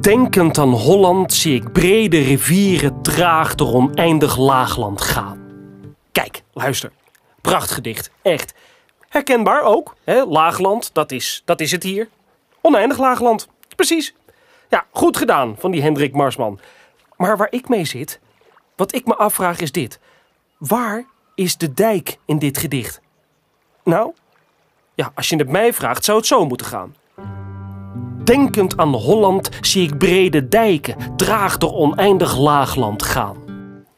Denkend aan Holland zie ik brede rivieren traag door oneindig laagland gaan. Kijk, luister. Prachtgedicht, echt. Herkenbaar ook, hè? laagland, dat is, dat is het hier. Oneindig laagland, precies. Ja, goed gedaan van die Hendrik Marsman. Maar waar ik mee zit, wat ik me afvraag is dit. Waar is de dijk in dit gedicht? Nou, ja, als je het mij vraagt, zou het zo moeten gaan. Denkend aan Holland zie ik brede dijken traag door oneindig laagland gaan.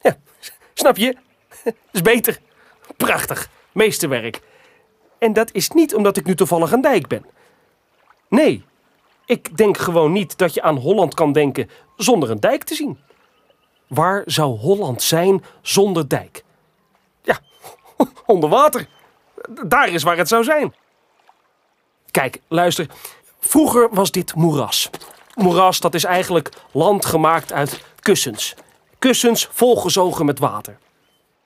Ja, snap je? is beter. Prachtig. Meesterwerk. En dat is niet omdat ik nu toevallig een dijk ben. Nee, ik denk gewoon niet dat je aan Holland kan denken zonder een dijk te zien. Waar zou Holland zijn zonder dijk? Ja, onder water. Daar is waar het zou zijn. Kijk, luister. Vroeger was dit moeras. Moeras, dat is eigenlijk land gemaakt uit kussens. Kussens volgezogen met water.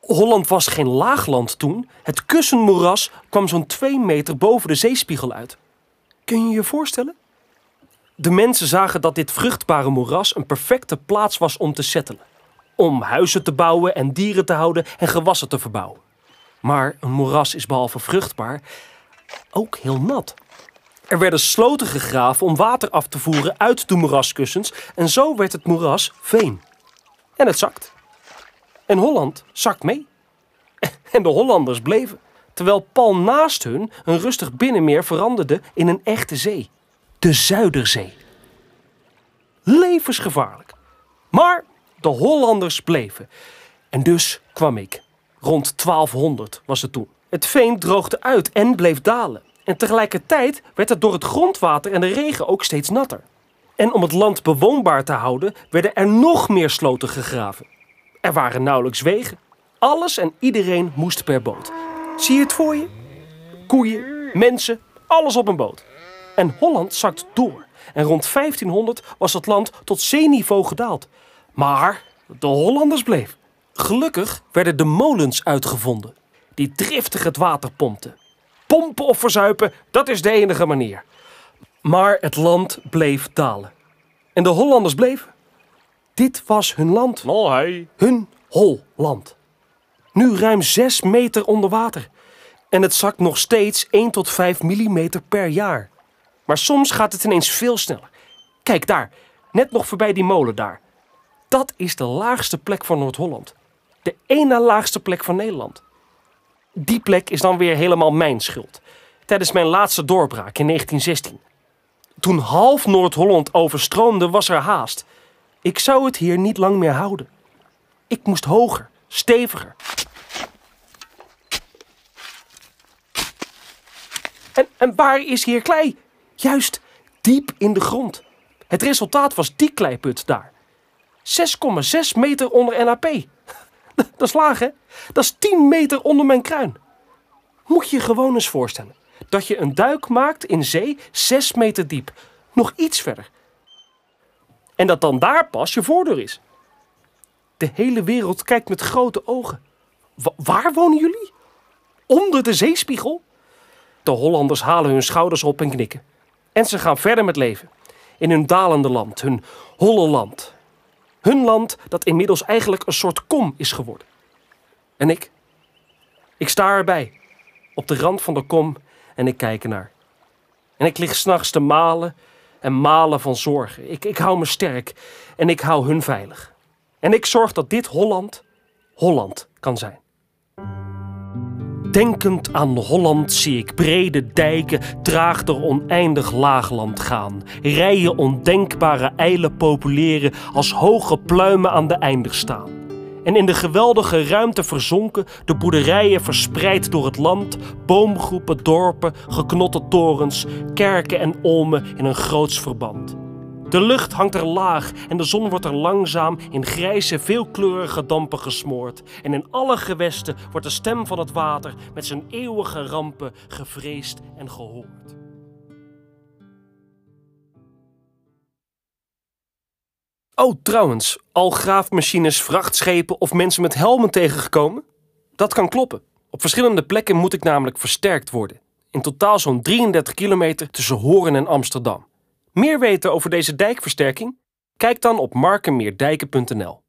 Holland was geen laagland toen. Het kussenmoeras kwam zo'n twee meter boven de zeespiegel uit. Kun je je voorstellen? De mensen zagen dat dit vruchtbare moeras een perfecte plaats was om te settelen. Om huizen te bouwen en dieren te houden en gewassen te verbouwen. Maar een moeras is behalve vruchtbaar ook heel nat. Er werden sloten gegraven om water af te voeren uit de moeraskussens en zo werd het moeras veen. En het zakt. En Holland zakt mee. En de Hollanders bleven, terwijl pal naast hun een rustig binnenmeer veranderde in een echte zee. De Zuiderzee. Levensgevaarlijk. Maar de Hollanders bleven. En dus kwam ik. Rond 1200 was het toen. Het veen droogde uit en bleef dalen. En tegelijkertijd werd het door het grondwater en de regen ook steeds natter. En om het land bewoonbaar te houden, werden er nog meer sloten gegraven. Er waren nauwelijks wegen. Alles en iedereen moest per boot. Zie je het voor je? Koeien, mensen, alles op een boot. En Holland zakt door. En rond 1500 was het land tot zeeniveau gedaald. Maar de Hollanders bleven. Gelukkig werden de molens uitgevonden, die driftig het water pompten. Pompen of verzuipen, dat is de enige manier. Maar het land bleef dalen. En de Hollanders bleven. Dit was hun land. Oh, hey. Hun Holland. Nu ruim 6 meter onder water. En het zakt nog steeds 1 tot 5 millimeter per jaar. Maar soms gaat het ineens veel sneller. Kijk daar, net nog voorbij die molen daar. Dat is de laagste plek van Noord-Holland. De ene laagste plek van Nederland. Die plek is dan weer helemaal mijn schuld. Tijdens mijn laatste doorbraak in 1916. Toen half Noord-Holland overstroomde, was er haast. Ik zou het hier niet lang meer houden. Ik moest hoger, steviger. En, en waar is hier klei? Juist diep in de grond. Het resultaat was die kleiput daar. 6,6 meter onder NAP. Dat is laag, hè? Dat is 10 meter onder mijn kruin. Moet je je gewoon eens voorstellen dat je een duik maakt in zee 6 meter diep. Nog iets verder. En dat dan daar pas je voordeur is. De hele wereld kijkt met grote ogen. Wa- waar wonen jullie? Onder de zeespiegel? De Hollanders halen hun schouders op en knikken. En ze gaan verder met leven. In hun dalende land, hun holle land. Hun land dat inmiddels eigenlijk een soort kom is geworden. En ik? Ik sta erbij, op de rand van de kom en ik kijk ernaar. En ik lig s'nachts te malen en malen van zorgen. Ik, ik hou me sterk en ik hou hun veilig. En ik zorg dat dit Holland Holland kan zijn. Denkend aan Holland zie ik brede dijken traag door oneindig laagland gaan. Rijen ondenkbare eilen populeren als hoge pluimen aan de einder staan. En in de geweldige ruimte verzonken, de boerderijen verspreid door het land, boomgroepen, dorpen, geknotte torens, kerken en olmen in een groots verband. De lucht hangt er laag en de zon wordt er langzaam in grijze, veelkleurige dampen gesmoord. En in alle gewesten wordt de stem van het water met zijn eeuwige rampen gevreesd en gehoord. Oh, trouwens, al graafmachines, vrachtschepen of mensen met helmen tegengekomen? Dat kan kloppen. Op verschillende plekken moet ik namelijk versterkt worden. In totaal zo'n 33 kilometer tussen Hoorn en Amsterdam. Meer weten over deze dijkversterking? Kijk dan op markenmeerdijken.nl.